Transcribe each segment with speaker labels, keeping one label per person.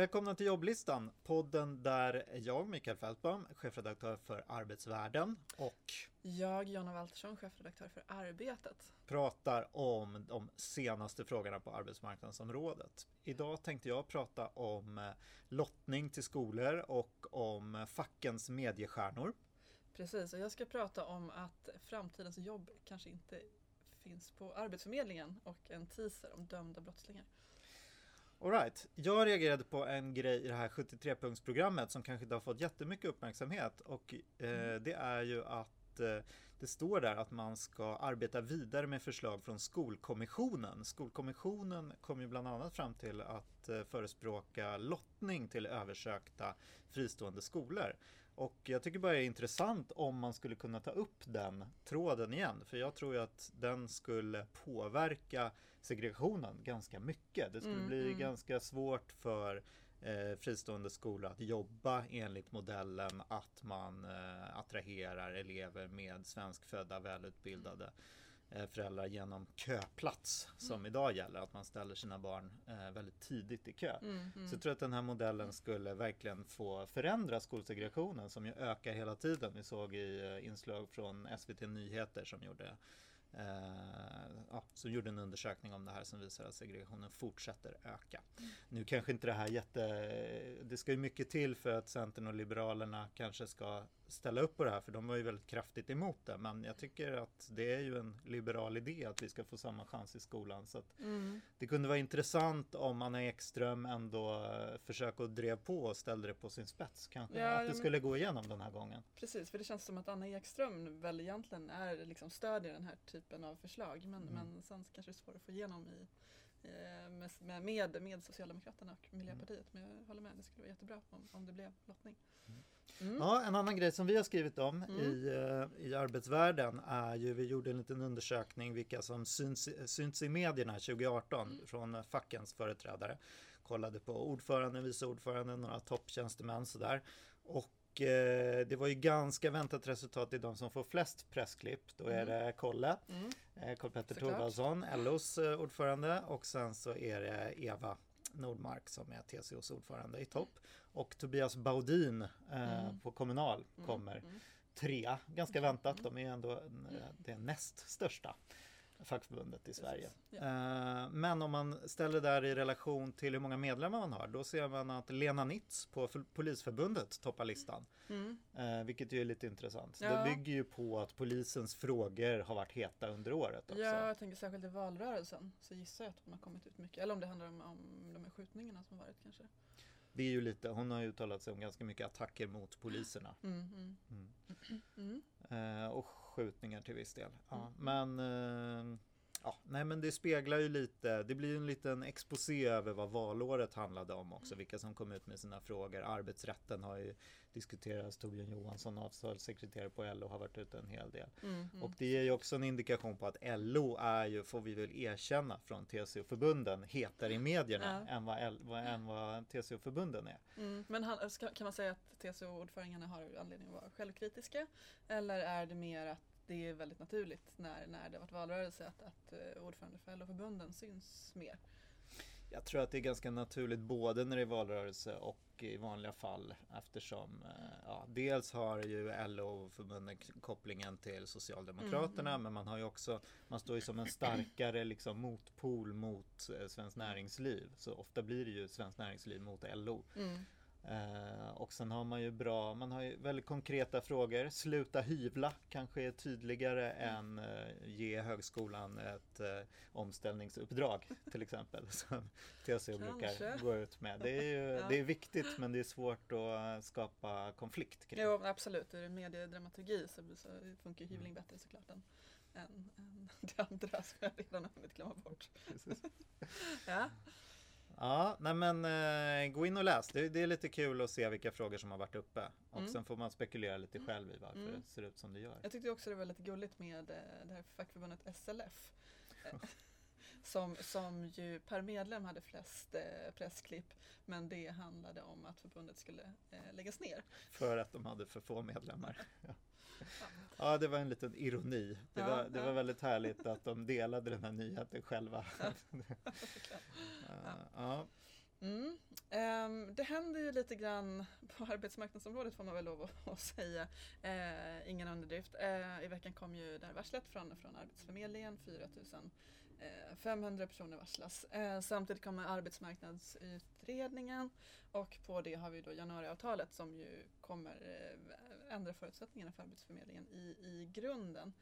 Speaker 1: Välkomna till jobblistan, podden där jag, Mikael Fältbaum, chefredaktör för Arbetsvärlden och
Speaker 2: jag, Jonna Waltersson, chefredaktör för Arbetet,
Speaker 1: pratar om de senaste frågorna på arbetsmarknadsområdet. Idag tänkte jag prata om eh, lottning till skolor och om fackens mediestjärnor.
Speaker 2: Precis, och jag ska prata om att framtidens jobb kanske inte finns på Arbetsförmedlingen och en teaser om dömda brottslingar.
Speaker 1: Alright, jag reagerade på en grej i det här 73-punktsprogrammet som kanske inte har fått jättemycket uppmärksamhet och eh, mm. det är ju att eh, det står där att man ska arbeta vidare med förslag från Skolkommissionen. Skolkommissionen kom ju bland annat fram till att eh, förespråka lottning till översökta fristående skolor. Och jag tycker bara det är intressant om man skulle kunna ta upp den tråden igen. För jag tror ju att den skulle påverka segregationen ganska mycket. Det skulle mm, bli mm. ganska svårt för eh, fristående skolor att jobba enligt modellen att man eh, attraherar elever med svenskfödda välutbildade Eh, föräldrar genom köplats som mm. idag gäller, att man ställer sina barn eh, väldigt tidigt i kö. Mm, mm. Så jag tror att den här modellen skulle verkligen få förändra skolsegregationen som ju ökar hela tiden. Vi såg i eh, inslag från SVT Nyheter som gjorde Eh, ja, som gjorde en undersökning om det här som visar att segregationen fortsätter öka. Mm. Nu kanske inte det här jätte... Det ska ju mycket till för att Centern och Liberalerna kanske ska ställa upp på det här för de var ju väldigt kraftigt emot det. Men jag tycker att det är ju en liberal idé att vi ska få samma chans i skolan. Så mm. Det kunde vara intressant om Anna Ekström ändå eh, försökte och drev på och ställde det på sin spets. Kanske ja, att det skulle gå igenom den här gången.
Speaker 2: Precis, för det känns som att Anna Ekström väl egentligen är liksom stödjer den här typen av förslag. Men, mm. men sen kanske det är svårt att få igenom i med, med, med Socialdemokraterna och Miljöpartiet. Men jag håller med, det skulle vara jättebra om, om det blev lottning.
Speaker 1: Mm. Ja, en annan grej som vi har skrivit om mm. i, eh, i arbetsvärlden är ju, vi gjorde en liten undersökning vilka som syns, syns i medierna 2018 mm. från fackens företrädare. Kollade på ordförande, vice ordförande, några topptjänstemän sådär. Och Eh, det var ju ganska väntat resultat i de som får flest pressklipp. Då är mm. det Kolle, mm. Eh, Karl-Petter Thorwaldsson, LOs eh, ordförande och sen så är det Eva Nordmark som är TCOs ordförande i topp. Och Tobias Baudin eh, mm. på Kommunal mm. kommer mm. trea. Ganska väntat, de är ändå det näst största fackförbundet i Sverige. Ja. Eh, men om man ställer det där i relation till hur många medlemmar man har, då ser man att Lena Nitz på Polisförbundet toppar listan. Mm. Eh, vilket ju är lite intressant. Ja. Det bygger ju på att polisens frågor har varit heta under året också.
Speaker 2: Ja, jag tänker särskilt i valrörelsen så gissar jag att hon har kommit ut mycket. Eller om det handlar om, om de här skjutningarna som har varit kanske.
Speaker 1: Det är ju lite, hon har uttalat sig om ganska mycket attacker mot poliserna. Mm, mm. Mm. mm. Eh, och skjutningar till viss del. Ja, mm. men eh, Ja, nej men det speglar ju lite, det blir en liten exposé över vad valåret handlade om också, vilka som kom ut med sina frågor. Arbetsrätten har ju diskuterats, Torbjörn Johansson, avtalssekreterare på LO, har varit ute en hel del. Mm, mm. Och det ger ju också en indikation på att LO är ju, får vi väl erkänna från TCO-förbunden, hetare i medierna än, vad, L, än vad TCO-förbunden är.
Speaker 2: Mm, men han, kan man säga att TCO-ordförandena har anledning att vara självkritiska? Eller är det mer att det är väldigt naturligt när, när det varit valrörelse att, att uh, ordförande för LO-förbunden syns mer.
Speaker 1: Jag tror att det är ganska naturligt både när det är valrörelse och i vanliga fall eftersom eh, ja, dels har ju LO-förbunden kopplingen till Socialdemokraterna mm. men man har ju också man står ju som en starkare liksom motpol mot eh, Svenskt Näringsliv så ofta blir det ju Svenskt Näringsliv mot LO. Mm. Eh, och sen har man ju bra, man har ju väldigt konkreta frågor. Sluta hyvla kanske är tydligare mm. än eh, ge högskolan ett eh, omställningsuppdrag till exempel. Som TCO brukar gå ut med. Det är, ju, ja. det är viktigt men det är svårt att skapa konflikt.
Speaker 2: Kring. Jo absolut, i mediedramaturgi så, så funkar hyvling bättre såklart än, än, än det andra som jag redan har hunnit glömma bort.
Speaker 1: ja. Ja, nej men eh, gå in och läs. Det, det, är lite kul att se vilka frågor som har varit uppe. Och mm. sen får man spekulera lite mm. själv i varför mm. det ser ut som det gör.
Speaker 2: Jag tyckte också det var lite gulligt med det här fackförbundet SLF. som, som ju per medlem hade flest eh, pressklipp. Men det handlade om att förbundet skulle eh, läggas ner.
Speaker 1: För att de hade för få medlemmar. ja. ja, det var en liten ironi. Det, ja, var, det ja. var väldigt härligt att de delade den här nyheten själva.
Speaker 2: ja. Mm. Um, det händer ju lite grann på arbetsmarknadsområdet får man väl lov att, att säga. Eh, ingen underdrift. Eh, I veckan kom ju det här varslet från, från Arbetsförmedlingen, 4000 Eh, 500 personer varslas. Eh, samtidigt kommer arbetsmarknadsutredningen och på det har vi då januariavtalet som ju kommer eh, ändra förutsättningarna för Arbetsförmedlingen i, i grunden.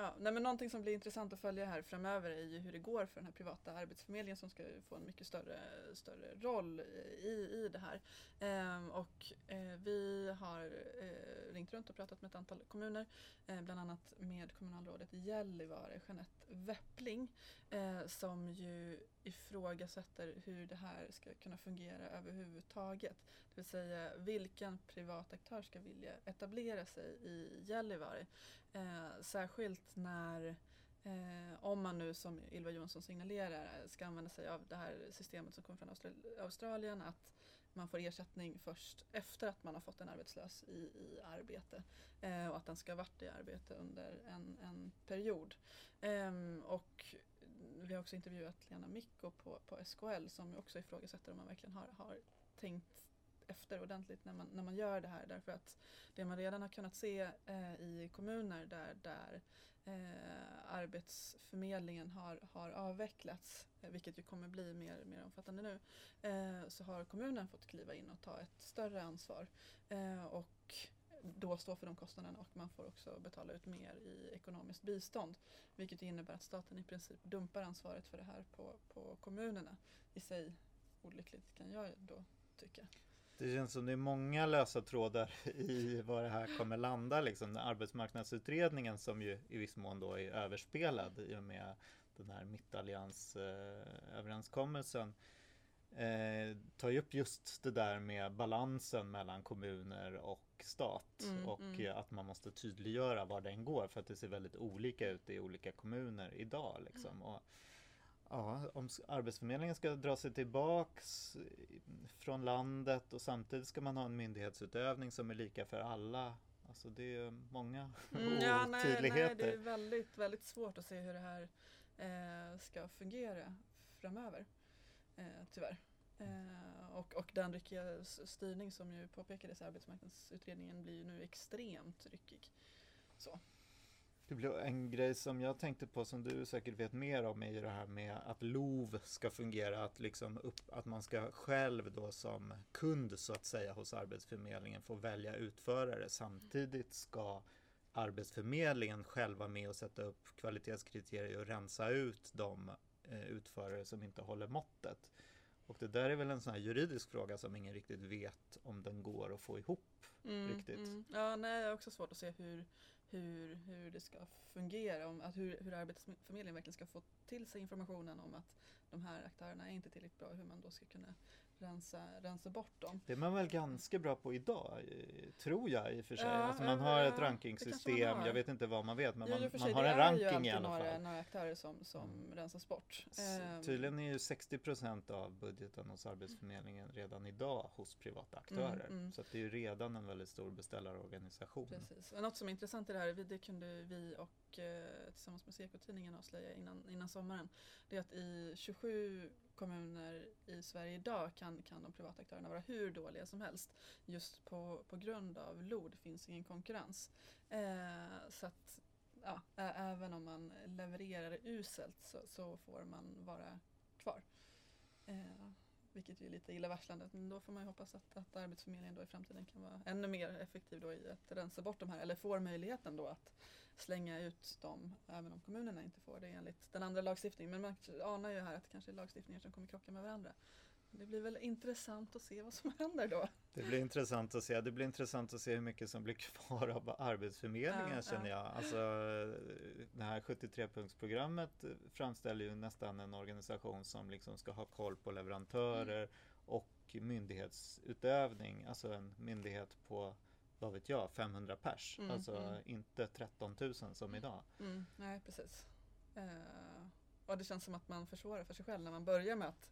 Speaker 2: Ja, nej men någonting som blir intressant att följa här framöver är ju hur det går för den här privata arbetsförmedlingen som ska få en mycket större, större roll i, i det här. Ehm, och eh, vi har eh, ringt runt och pratat med ett antal kommuner, eh, bland annat med kommunalrådet i Gällivare, Jeanette Weppling, eh, som ju ifrågasätter hur det här ska kunna fungera överhuvudtaget. Det vill säga vilken privat aktör ska vilja etablera sig i Gällivare. Eh, särskilt när Eh, om man nu som Ylva Jonsson signalerar ska använda sig av det här systemet som kommer från Australien, att man får ersättning först efter att man har fått en arbetslös i, i arbete eh, och att den ska ha varit i arbete under en, en period. Eh, och vi har också intervjuat Lena Micko på, på SKL som också ifrågasätter om man verkligen har, har tänkt efter ordentligt när man, när man gör det här. Därför att det man redan har kunnat se eh, i kommuner där, där eh, Arbetsförmedlingen har, har avvecklats, eh, vilket ju kommer bli mer, mer omfattande nu, eh, så har kommunen fått kliva in och ta ett större ansvar. Eh, och stå för de kostnaderna och man får också betala ut mer i ekonomiskt bistånd. Vilket innebär att staten i princip dumpar ansvaret för det här på, på kommunerna. I sig olyckligt kan jag då tycka.
Speaker 1: Det känns som det är många lösa trådar i var det här kommer landa. Liksom. Arbetsmarknadsutredningen som ju i viss mån då är överspelad i och med den här mittalliansöverenskommelsen eh, tar ju upp just det där med balansen mellan kommuner och stat mm, och mm. att man måste tydliggöra var den går för att det ser väldigt olika ut i olika kommuner idag. Liksom. Mm. Och, Ja, om Arbetsförmedlingen ska dra sig tillbaks från landet och samtidigt ska man ha en myndighetsutövning som är lika för alla. Alltså det är många mm, ja,
Speaker 2: nej, nej, det är väldigt, väldigt svårt att se hur det här eh, ska fungera framöver. Eh, tyvärr. Eh, och, och den ryckiga styrning som ju påpekades i arbetsmarknadsutredningen blir ju nu extremt ryckig. Så.
Speaker 1: Det blir en grej som jag tänkte på som du säkert vet mer om är ju det här med att LOV ska fungera, att, liksom upp, att man ska själv då som kund så att säga hos Arbetsförmedlingen få välja utförare. Samtidigt ska Arbetsförmedlingen själva med och sätta upp kvalitetskriterier och rensa ut de utförare som inte håller måttet. Och det där är väl en sån här juridisk fråga som ingen riktigt vet om den går att få ihop mm, riktigt. Mm.
Speaker 2: Ja, nej, det är också svårt att se hur hur, hur det ska fungera, om att hur, hur Arbetsförmedlingen verkligen ska få till sig informationen om att de här aktörerna är inte tillräckligt bra, hur man då ska kunna rensa, rensa bort dem.
Speaker 1: Det är man väl ganska bra på idag, tror jag i och för sig. Ja, alltså man har ett rankingsystem, jag vet inte vad man vet, men ja, man, man har en ranking i alla fall.
Speaker 2: några aktörer som, som mm. rensas bort.
Speaker 1: Ehm. Tydligen är ju 60 procent av budgeten hos Arbetsförmedlingen redan idag hos privata aktörer. Mm, mm. Så det är ju redan en väldigt stor beställarorganisation.
Speaker 2: Precis. Och något som är intressant i det här, det kunde vi och eh, tillsammans med Sekotidningen avslöja innan, innan sommaren, det är att i 27 kommuner i Sverige idag kan, kan de privata aktörerna vara hur dåliga som helst. Just på, på grund av LOD finns ingen konkurrens. Eh, så att ja, även om man levererar uselt så, så får man vara kvar. Eh, vilket ju är lite illavarslande. Men då får man ju hoppas att, att Arbetsförmedlingen då i framtiden kan vara ännu mer effektiv då i att rensa bort de här, eller får möjligheten då att slänga ut dem, även om kommunerna inte får det enligt den andra lagstiftningen. Men man anar ju här att det kanske är lagstiftningar som kommer krocka med varandra. Det blir väl intressant att se vad som händer då.
Speaker 1: Det blir intressant att se. Det blir intressant att se hur mycket som blir kvar av Arbetsförmedlingen ja, känner jag. Alltså, det här 73-punktsprogrammet framställer ju nästan en organisation som liksom ska ha koll på leverantörer mm. och myndighetsutövning. Alltså en myndighet på vad vet jag, 500 pers. Mm, alltså mm. inte 13 000 som idag.
Speaker 2: Mm, nej, precis. Uh, och det känns som att man försvårar för sig själv när man börjar med att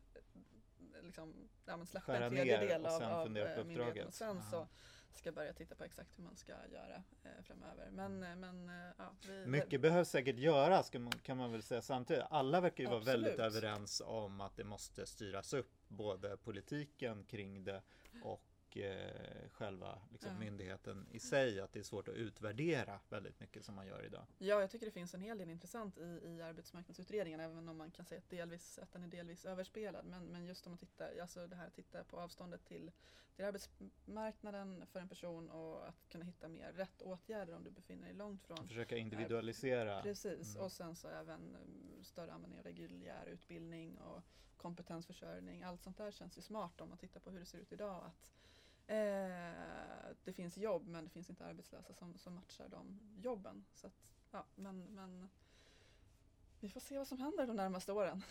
Speaker 2: liksom, ja, släppa en tredjedel av, av myndigheten. Och sen Aha. så ska börja titta på exakt hur man ska göra eh, framöver. Men, eh, men eh, ja,
Speaker 1: vi, Mycket vi... behövs säkert göras kan man, kan man väl säga samtidigt. Alla verkar ju Absolut. vara väldigt överens om att det måste styras upp både politiken kring det och eh, själva liksom,
Speaker 2: Ja.
Speaker 1: myndigheten i sig, att det är svårt att utvärdera väldigt mycket som man gör idag.
Speaker 2: Ja, jag tycker det finns en hel del intressant i, i arbetsmarknadsutredningen, även om man kan säga att, delvis, att den är delvis överspelad. Men, men just om man tittar, alltså det här att titta på avståndet till, till arbetsmarknaden för en person och att kunna hitta mer rätt åtgärder om du befinner dig långt från.
Speaker 1: Försöka individualisera.
Speaker 2: Precis,
Speaker 1: Mm.
Speaker 2: och sen så även um, större användning av reguljär utbildning och kompetensförsörjning. Allt sånt där känns ju smart om man tittar på hur det ser ut idag. Att eh, det finns jobb men det finns inte arbetslösa som, som matchar de jobben. Så att, ja, men, men vi får se vad som händer de närmaste åren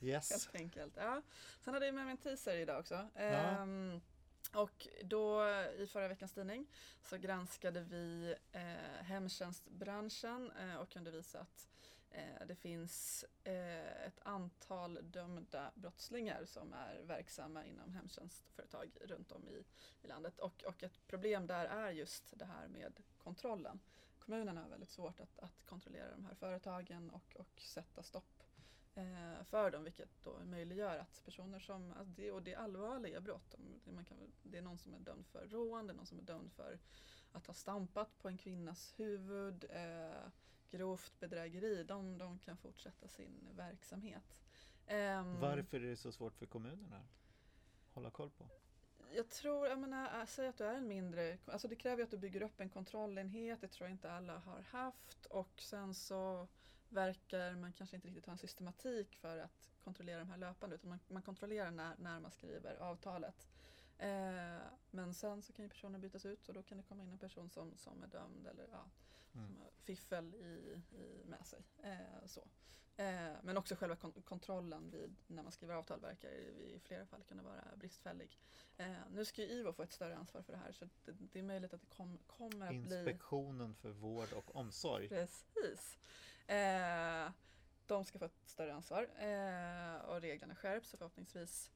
Speaker 1: Yes.
Speaker 2: helt enkelt. Ja. Sen hade jag med mig en teaser idag också. Ehm, och då i förra veckans tidning så granskade vi eh, hemtjänstbranschen eh, och kunde visa att Eh, det finns eh, ett antal dömda brottslingar som är verksamma inom hemtjänstföretag runt om i, i landet. Och, och ett problem där är just det här med kontrollen. Kommunerna har väldigt svårt att, att kontrollera de här företagen och, och sätta stopp eh, för dem, vilket då möjliggör att personer som, alltså det, och det är allvarliga brott, det, man kan, det är någon som är dömd för rån, det är någon som är dömd för att ha stampat på en kvinnas huvud, eh, grovt bedrägeri, de, de kan fortsätta sin verksamhet. Ehm,
Speaker 1: Varför är det så svårt för kommunerna att hålla koll på?
Speaker 2: jag tror, jag menar, äh, säg att du är en mindre, alltså det kräver ju att du bygger upp en kontrollenhet, det tror jag inte alla har haft och sen så verkar man kanske inte riktigt ha en systematik för att kontrollera de här löpande utan man, man kontrollerar när, när man skriver avtalet. Eh, men sen så kan ju personer bytas ut och då kan det komma in en person som, som är dömd eller ja,
Speaker 1: Mm.
Speaker 2: fiffel i, i, med sig. Eh, så. Eh, men också själva kon- kontrollen vid, när man skriver avtal verkar i, i flera fall kunna vara bristfällig. Eh, nu ska ju IVO få ett större ansvar för det här så det, det är möjligt att det kom, kommer att bli
Speaker 1: Inspektionen för vård och omsorg.
Speaker 2: Precis. Eh, de ska få ett större ansvar eh, och reglerna skärps och förhoppningsvis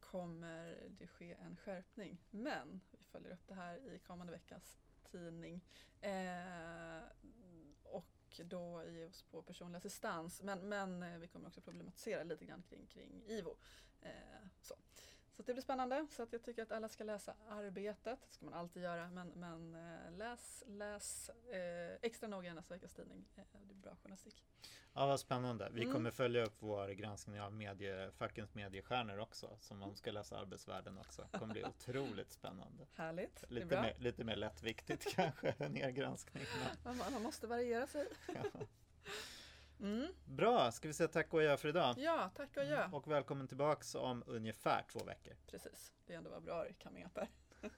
Speaker 2: kommer det ske en skärpning. Men vi följer upp det här i kommande veckas tidning. Eh, och då ge oss på personlig assistans. Men, men eh, vi kommer också problematisera lite grann kring, kring IVO. Eh, så så det blir spännande. Så att jag tycker att alla ska läsa Arbetet. Det ska man alltid göra. Men, men eh, läs, läs eh, extra noga i nästa veckas tidning. Eh, det är bra journalistik.
Speaker 1: Ja, vad spännande. Vi
Speaker 2: Mm.
Speaker 1: kommer följa upp vår granskning av medie, fackens mediestjärnor också, som man ska läsa Arbetsvärlden också. Det kommer bli otroligt spännande.
Speaker 2: Härligt.
Speaker 1: Lite mer, lite mer lättviktigt kanske än er granskning. men-
Speaker 2: Man, man måste variera sig.
Speaker 1: Ja.
Speaker 2: Mm.
Speaker 1: Bra, ska vi säga tack och adjö för idag?
Speaker 2: Ja, tack och adjö.
Speaker 1: Och välkommen tillbaks om ungefär två veckor.
Speaker 2: Precis. Det ändå var bra up här.